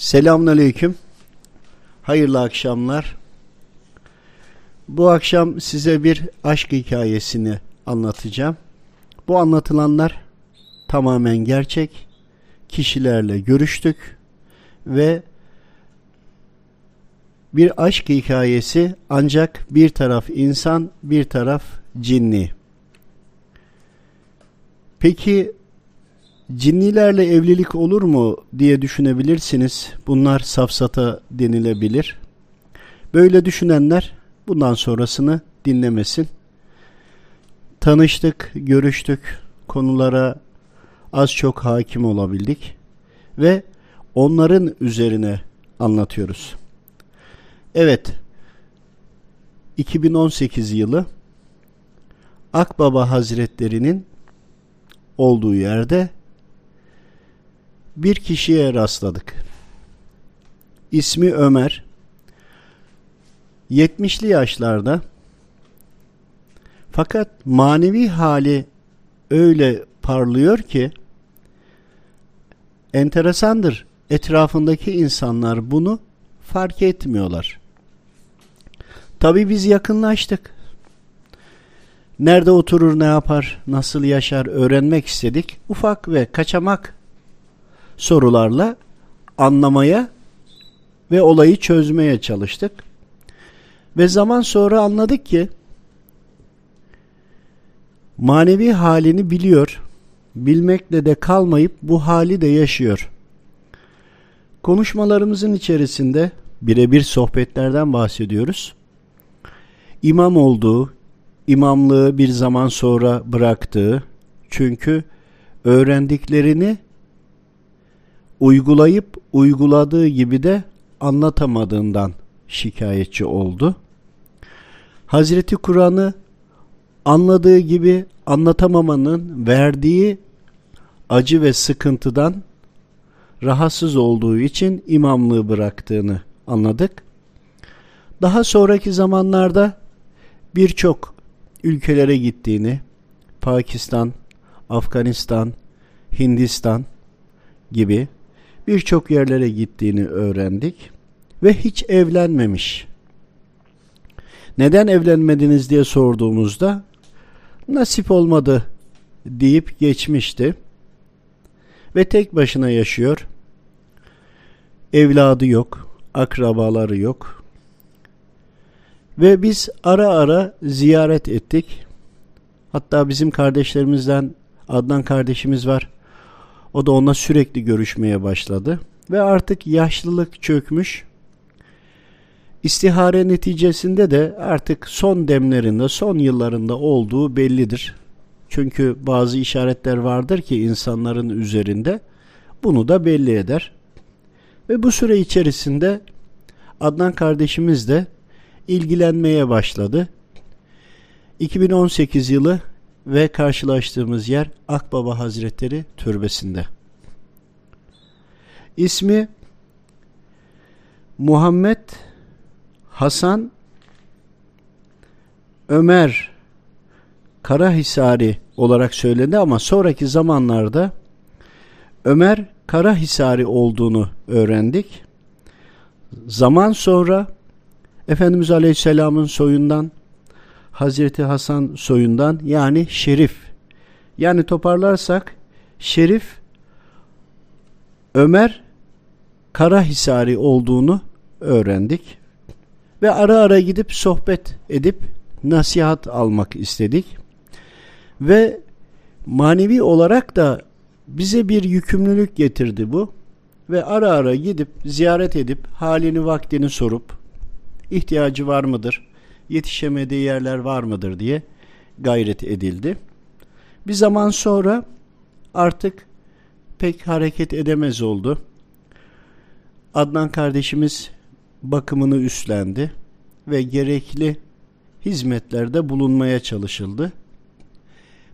Selamünaleyküm. Hayırlı akşamlar. Bu akşam size bir aşk hikayesini anlatacağım. Bu anlatılanlar tamamen gerçek. Kişilerle görüştük ve bir aşk hikayesi ancak bir taraf insan, bir taraf cinni. Peki cinnilerle evlilik olur mu diye düşünebilirsiniz. Bunlar safsata denilebilir. Böyle düşünenler bundan sonrasını dinlemesin. Tanıştık, görüştük, konulara az çok hakim olabildik ve onların üzerine anlatıyoruz. Evet, 2018 yılı Akbaba Hazretleri'nin olduğu yerde bir kişiye rastladık. İsmi Ömer. 70'li yaşlarda fakat manevi hali öyle parlıyor ki enteresandır. Etrafındaki insanlar bunu fark etmiyorlar. Tabii biz yakınlaştık. Nerede oturur, ne yapar, nasıl yaşar öğrenmek istedik. Ufak ve kaçamak sorularla anlamaya ve olayı çözmeye çalıştık. Ve zaman sonra anladık ki manevi halini biliyor, bilmekle de kalmayıp bu hali de yaşıyor. Konuşmalarımızın içerisinde birebir sohbetlerden bahsediyoruz. İmam olduğu, imamlığı bir zaman sonra bıraktığı, çünkü öğrendiklerini uygulayıp uyguladığı gibi de anlatamadığından şikayetçi oldu. Hazreti Kur'an'ı anladığı gibi anlatamamanın verdiği acı ve sıkıntıdan rahatsız olduğu için imamlığı bıraktığını anladık. Daha sonraki zamanlarda birçok ülkelere gittiğini, Pakistan, Afganistan, Hindistan gibi birçok yerlere gittiğini öğrendik ve hiç evlenmemiş. Neden evlenmediniz diye sorduğumuzda nasip olmadı deyip geçmişti. Ve tek başına yaşıyor. Evladı yok, akrabaları yok. Ve biz ara ara ziyaret ettik. Hatta bizim kardeşlerimizden Adnan kardeşimiz var. O da onunla sürekli görüşmeye başladı. Ve artık yaşlılık çökmüş. İstihare neticesinde de artık son demlerinde, son yıllarında olduğu bellidir. Çünkü bazı işaretler vardır ki insanların üzerinde bunu da belli eder. Ve bu süre içerisinde Adnan kardeşimiz de ilgilenmeye başladı. 2018 yılı ve karşılaştığımız yer Akbaba Hazretleri Türbesi'nde. İsmi Muhammed Hasan Ömer Karahisari olarak söylendi ama sonraki zamanlarda Ömer Karahisari olduğunu öğrendik. Zaman sonra Efendimiz Aleyhisselam'ın soyundan Hazreti Hasan soyundan yani Şerif. Yani toparlarsak Şerif Ömer Karahisari olduğunu öğrendik. Ve ara ara gidip sohbet edip nasihat almak istedik. Ve manevi olarak da bize bir yükümlülük getirdi bu. Ve ara ara gidip ziyaret edip halini vaktini sorup ihtiyacı var mıdır? Yetişemediği yerler var mıdır diye gayret edildi. Bir zaman sonra artık pek hareket edemez oldu. Adnan kardeşimiz bakımını üstlendi ve gerekli hizmetlerde bulunmaya çalışıldı.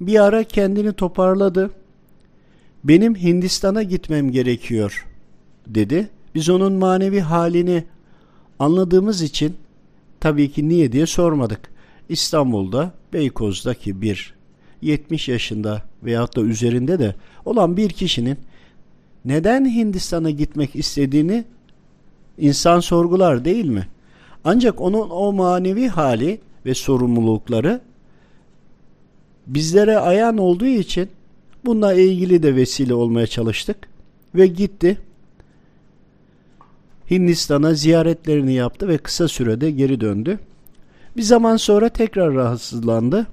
Bir ara kendini toparladı. Benim Hindistan'a gitmem gerekiyor dedi. Biz onun manevi halini anladığımız için Tabii ki niye diye sormadık. İstanbul'da Beykoz'daki bir 70 yaşında veyahut da üzerinde de olan bir kişinin neden Hindistan'a gitmek istediğini insan sorgular değil mi? Ancak onun o manevi hali ve sorumlulukları bizlere ayan olduğu için bununla ilgili de vesile olmaya çalıştık ve gitti. Hindistan'a ziyaretlerini yaptı ve kısa sürede geri döndü. Bir zaman sonra tekrar rahatsızlandı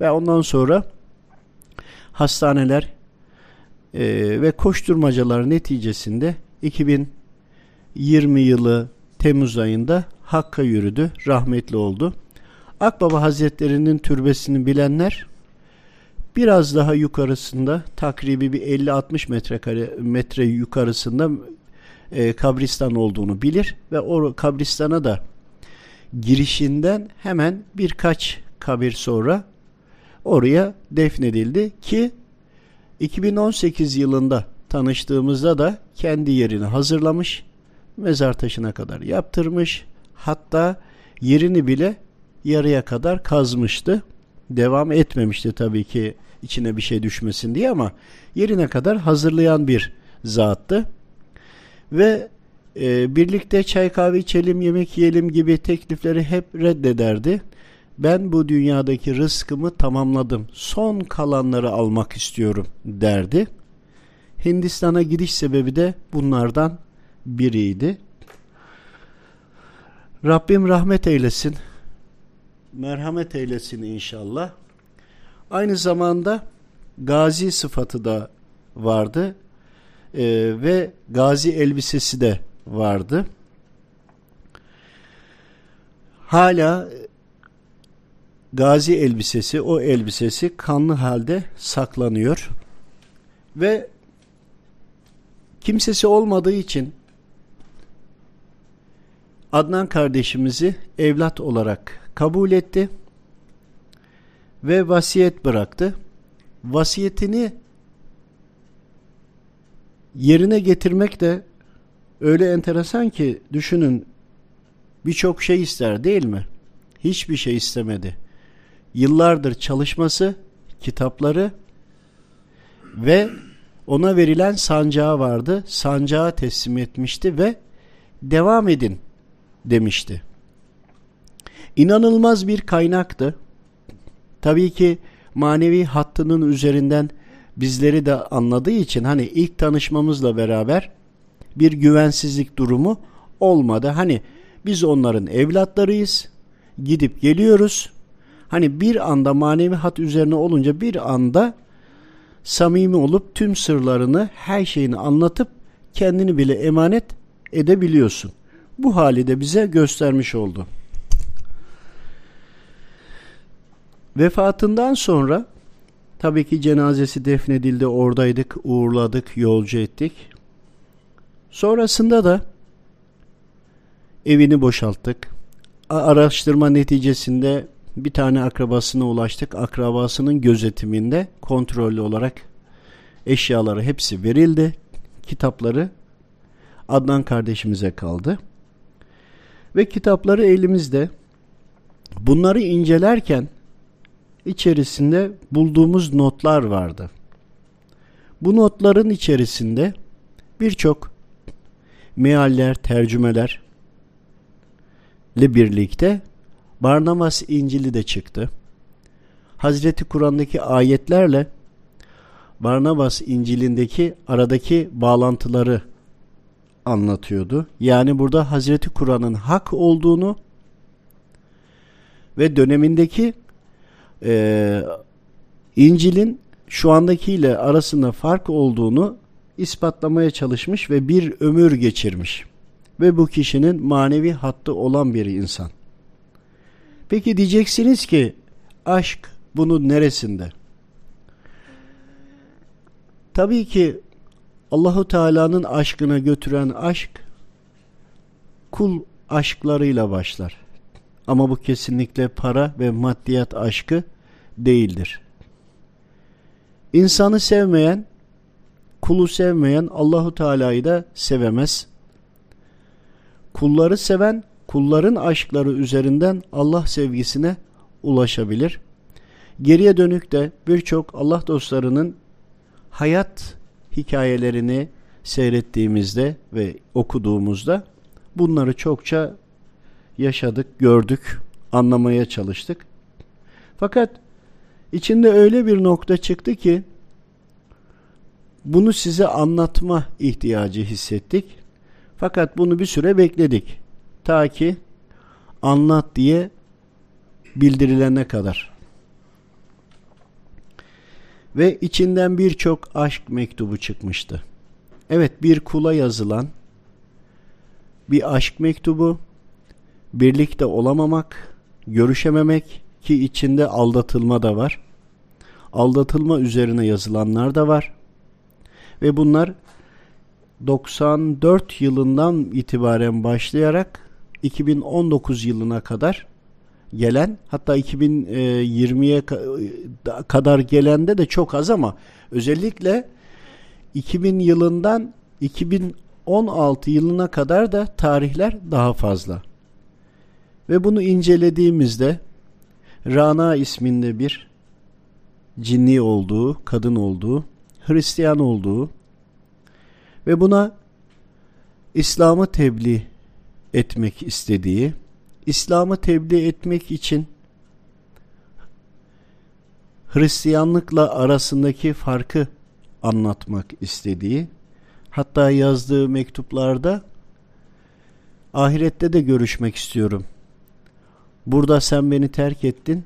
ve ondan sonra hastaneler e, ve koşturmacalar neticesinde 2020 yılı Temmuz ayında Hakk'a yürüdü, rahmetli oldu. Akbaba Hazretleri'nin türbesini bilenler biraz daha yukarısında takribi bir 50-60 metrekare metre yukarısında e, kabristan olduğunu bilir ve o kabristana da girişinden hemen birkaç kabir sonra oraya defnedildi ki 2018 yılında tanıştığımızda da kendi yerini hazırlamış, mezar taşına kadar yaptırmış, hatta yerini bile yarıya kadar kazmıştı. Devam etmemişti tabii ki içine bir şey düşmesin diye ama yerine kadar hazırlayan bir zattı. Ve e, birlikte çay kahve içelim, yemek yiyelim gibi teklifleri hep reddederdi. Ben bu dünyadaki rızkımı tamamladım. Son kalanları almak istiyorum derdi. Hindistan'a gidiş sebebi de bunlardan biriydi. Rabbim rahmet eylesin. Merhamet eylesin inşallah. Aynı zamanda gazi sıfatı da vardı e, ve gazi elbisesi de vardı. Hala gazi elbisesi, o elbisesi kanlı halde saklanıyor ve kimsesi olmadığı için Adnan kardeşimizi evlat olarak kabul etti ve vasiyet bıraktı. Vasiyetini yerine getirmek de öyle enteresan ki düşünün birçok şey ister değil mi? Hiçbir şey istemedi. Yıllardır çalışması, kitapları ve ona verilen sancağı vardı. Sancağı teslim etmişti ve devam edin demişti. İnanılmaz bir kaynaktı. Tabii ki manevi hattının üzerinden bizleri de anladığı için hani ilk tanışmamızla beraber bir güvensizlik durumu olmadı. Hani biz onların evlatlarıyız. Gidip geliyoruz. Hani bir anda manevi hat üzerine olunca bir anda samimi olup tüm sırlarını, her şeyini anlatıp kendini bile emanet edebiliyorsun. Bu hali de bize göstermiş oldu. Vefatından sonra tabii ki cenazesi defnedildi, oradaydık, uğurladık, yolcu ettik. Sonrasında da evini boşalttık. Araştırma neticesinde bir tane akrabasına ulaştık. Akrabasının gözetiminde kontrollü olarak eşyaları hepsi verildi. Kitapları Adnan kardeşimize kaldı. Ve kitapları elimizde. Bunları incelerken içerisinde bulduğumuz notlar vardı. Bu notların içerisinde birçok mealler, tercümeler ile birlikte Barnabas İncil'i de çıktı. Hazreti Kur'an'daki ayetlerle Barnabas İncil'indeki aradaki bağlantıları anlatıyordu. Yani burada Hazreti Kur'an'ın hak olduğunu ve dönemindeki e, İncil'in şu andakiyle arasında fark olduğunu ispatlamaya çalışmış ve bir ömür geçirmiş. Ve bu kişinin manevi hattı olan bir insan. Peki diyeceksiniz ki aşk bunun neresinde? Tabii ki Allahu Teala'nın aşkına götüren aşk kul aşklarıyla başlar. Ama bu kesinlikle para ve maddiyat aşkı değildir. İnsanı sevmeyen, kulu sevmeyen Allahu Teala'yı da sevemez. Kulları seven kulların aşkları üzerinden Allah sevgisine ulaşabilir. Geriye dönük de birçok Allah dostlarının hayat hikayelerini, seyrettiğimizde ve okuduğumuzda bunları çokça yaşadık, gördük, anlamaya çalıştık. Fakat içinde öyle bir nokta çıktı ki bunu size anlatma ihtiyacı hissettik. Fakat bunu bir süre bekledik. Ta ki anlat diye bildirilene kadar. Ve içinden birçok aşk mektubu çıkmıştı. Evet bir kula yazılan bir aşk mektubu, birlikte olamamak, görüşememek ki içinde aldatılma da var. Aldatılma üzerine yazılanlar da var. Ve bunlar 94 yılından itibaren başlayarak 2019 yılına kadar gelen hatta 2020'ye kadar gelende de çok az ama özellikle 2000 yılından 2016 yılına kadar da tarihler daha fazla. Ve bunu incelediğimizde Rana isminde bir cinni olduğu, kadın olduğu, Hristiyan olduğu ve buna İslam'ı tebliğ etmek istediği, İslam'ı tebliğ etmek için Hristiyanlıkla arasındaki farkı anlatmak istediği, hatta yazdığı mektuplarda ahirette de görüşmek istiyorum. Burada sen beni terk ettin.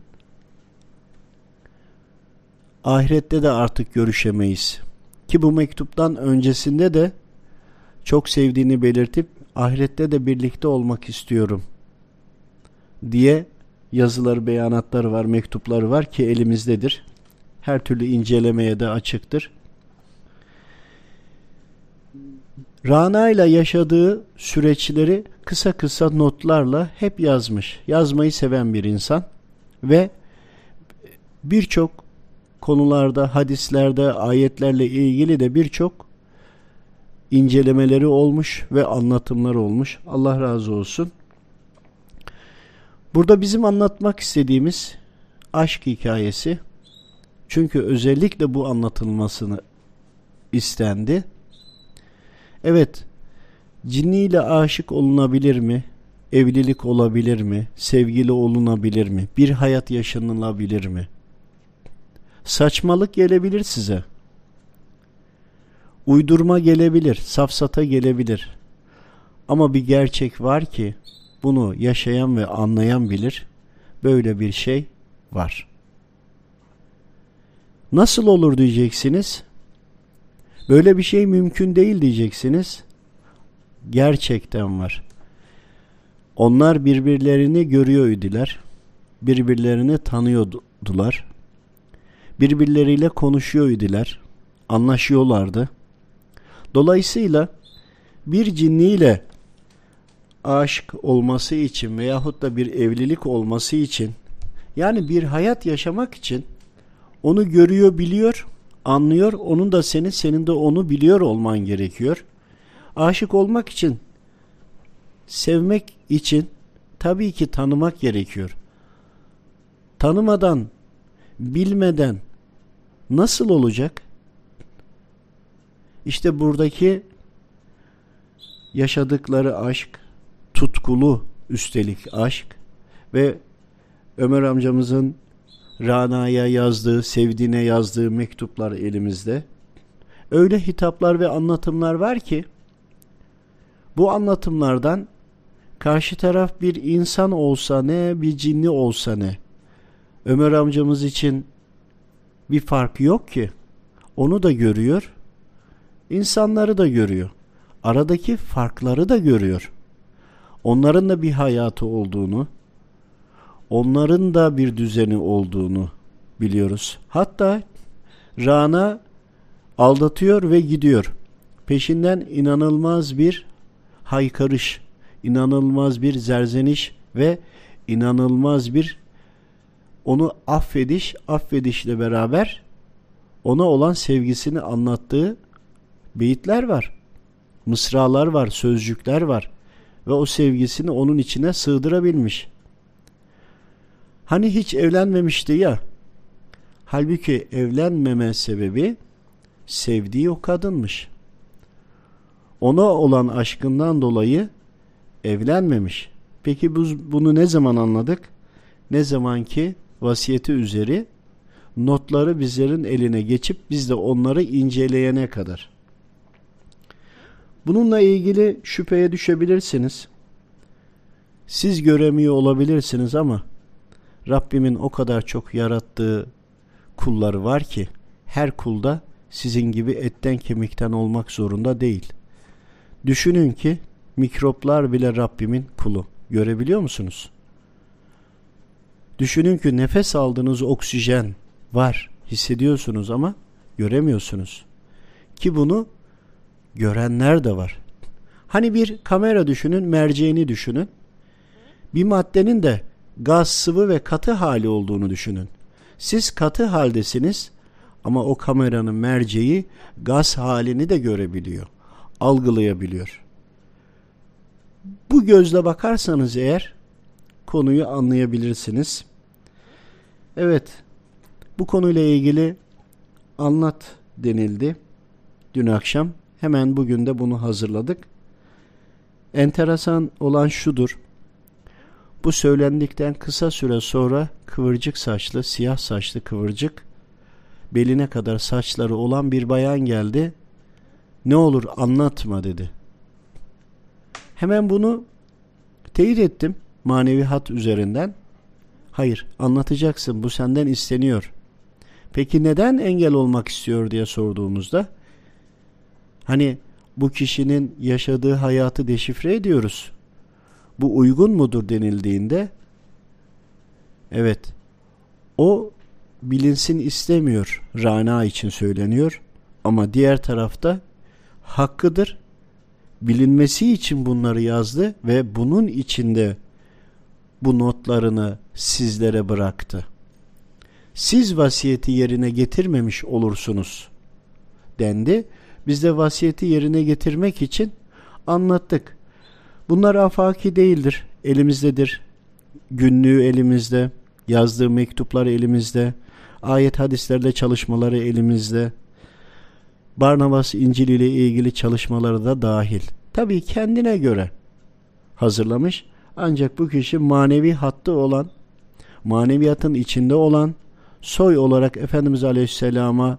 Ahirette de artık görüşemeyiz. Ki bu mektuptan öncesinde de çok sevdiğini belirtip ahirette de birlikte olmak istiyorum diye yazıları, beyanatları var, mektupları var ki elimizdedir. Her türlü incelemeye de açıktır. Rana ile yaşadığı süreçleri kısa kısa notlarla hep yazmış. Yazmayı seven bir insan ve birçok konularda, hadislerde, ayetlerle ilgili de birçok incelemeleri olmuş ve anlatımları olmuş. Allah razı olsun. Burada bizim anlatmak istediğimiz aşk hikayesi. Çünkü özellikle bu anlatılmasını istendi. Evet, cinniyle aşık olunabilir mi? Evlilik olabilir mi? Sevgili olunabilir mi? Bir hayat yaşanılabilir mi? Saçmalık gelebilir size. Uydurma gelebilir, safsata gelebilir. Ama bir gerçek var ki bunu yaşayan ve anlayan bilir. Böyle bir şey var. Nasıl olur diyeceksiniz? Böyle bir şey mümkün değil diyeceksiniz. Gerçekten var. Onlar birbirlerini görüyor. Birbirlerini tanıyordular. Birbirleriyle konuşuyor idiler. Anlaşıyorlardı. Dolayısıyla bir cinniyle aşk olması için veyahut da bir evlilik olması için yani bir hayat yaşamak için onu görüyor, biliyor, anlıyor. Onun da seni, senin de onu biliyor olman gerekiyor. Aşık olmak için, sevmek için tabii ki tanımak gerekiyor. Tanımadan, bilmeden nasıl olacak? İşte buradaki yaşadıkları aşk, tutkulu üstelik aşk ve Ömer amcamızın Rana'ya yazdığı, sevdiğine yazdığı mektuplar elimizde. Öyle hitaplar ve anlatımlar var ki bu anlatımlardan karşı taraf bir insan olsa ne, bir cinni olsa ne. Ömer amcamız için bir fark yok ki. Onu da görüyor, insanları da görüyor. Aradaki farkları da görüyor. Onların da bir hayatı olduğunu, onların da bir düzeni olduğunu biliyoruz. Hatta Rana aldatıyor ve gidiyor. Peşinden inanılmaz bir haykırış, inanılmaz bir zerzeniş ve inanılmaz bir onu affediş, affedişle beraber ona olan sevgisini anlattığı beyitler var. Mısralar var, sözcükler var ve o sevgisini onun içine sığdırabilmiş. Hani hiç evlenmemişti ya. Halbuki evlenmeme sebebi sevdiği o kadınmış. Ona olan aşkından dolayı evlenmemiş. Peki bu, bunu ne zaman anladık? Ne zaman ki vasiyeti üzeri notları bizlerin eline geçip biz de onları inceleyene kadar. Bununla ilgili şüpheye düşebilirsiniz. Siz göremiyor olabilirsiniz ama Rabbimin o kadar çok yarattığı kulları var ki her kulda sizin gibi etten kemikten olmak zorunda değil. Düşünün ki mikroplar bile Rabbimin kulu. Görebiliyor musunuz? Düşünün ki nefes aldığınız oksijen var, hissediyorsunuz ama göremiyorsunuz. Ki bunu görenler de var. Hani bir kamera düşünün, merceğini düşünün. Bir maddenin de gaz, sıvı ve katı hali olduğunu düşünün. Siz katı haldesiniz ama o kameranın merceği gaz halini de görebiliyor, algılayabiliyor. Bu gözle bakarsanız eğer konuyu anlayabilirsiniz. Evet, bu konuyla ilgili anlat denildi dün akşam. Hemen bugün de bunu hazırladık. Enteresan olan şudur. Bu söylendikten kısa süre sonra kıvırcık saçlı, siyah saçlı kıvırcık, beline kadar saçları olan bir bayan geldi. Ne olur anlatma dedi. Hemen bunu teyit ettim manevi hat üzerinden. Hayır anlatacaksın bu senden isteniyor. Peki neden engel olmak istiyor diye sorduğumuzda hani bu kişinin yaşadığı hayatı deşifre ediyoruz. Bu uygun mudur denildiğinde evet o bilinsin istemiyor Rana için söyleniyor ama diğer tarafta hakkıdır bilinmesi için bunları yazdı ve bunun içinde bu notlarını sizlere bıraktı. Siz vasiyeti yerine getirmemiş olursunuz dendi. Biz de vasiyeti yerine getirmek için anlattık. Bunlar afaki değildir. Elimizdedir. Günlüğü elimizde. Yazdığı mektuplar elimizde. Ayet hadislerle çalışmaları elimizde. Barnabas İncil ile ilgili çalışmaları da dahil. Tabii kendine göre hazırlamış. Ancak bu kişi manevi hattı olan, maneviyatın içinde olan, soy olarak Efendimiz Aleyhisselam'a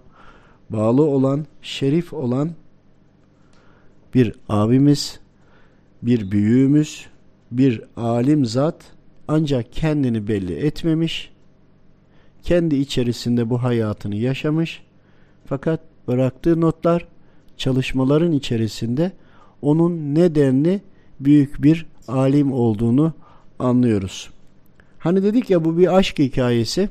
bağlı olan, şerif olan bir abimiz, bir büyüğümüz, bir alim zat ancak kendini belli etmemiş, kendi içerisinde bu hayatını yaşamış fakat bıraktığı notlar çalışmaların içerisinde onun nedenli büyük bir alim olduğunu anlıyoruz. Hani dedik ya bu bir aşk hikayesi.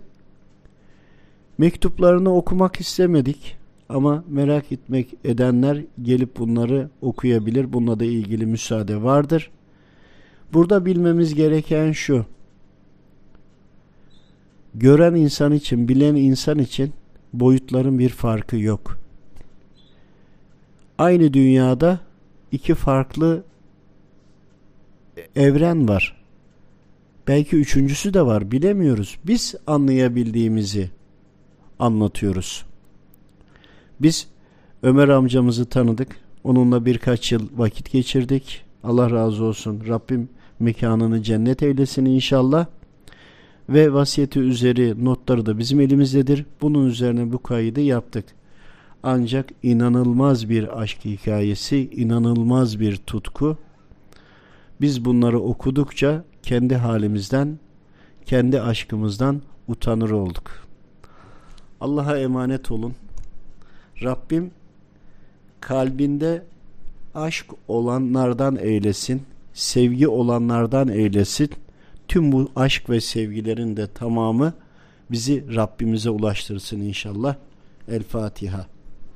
Mektuplarını okumak istemedik ama merak etmek edenler gelip bunları okuyabilir. Bununla da ilgili müsaade vardır. Burada bilmemiz gereken şu. Gören insan için, bilen insan için boyutların bir farkı yok. Aynı dünyada iki farklı evren var. Belki üçüncüsü de var bilemiyoruz. Biz anlayabildiğimizi anlatıyoruz. Biz Ömer amcamızı tanıdık. Onunla birkaç yıl vakit geçirdik. Allah razı olsun. Rabbim mekanını cennet eylesin inşallah. Ve vasiyeti üzeri notları da bizim elimizdedir. Bunun üzerine bu kaydı yaptık. Ancak inanılmaz bir aşk hikayesi, inanılmaz bir tutku. Biz bunları okudukça kendi halimizden, kendi aşkımızdan utanır olduk. Allah'a emanet olun. Rabbim kalbinde aşk olanlardan eylesin, sevgi olanlardan eylesin. Tüm bu aşk ve sevgilerin de tamamı bizi Rabbimize ulaştırsın inşallah. El Fatiha.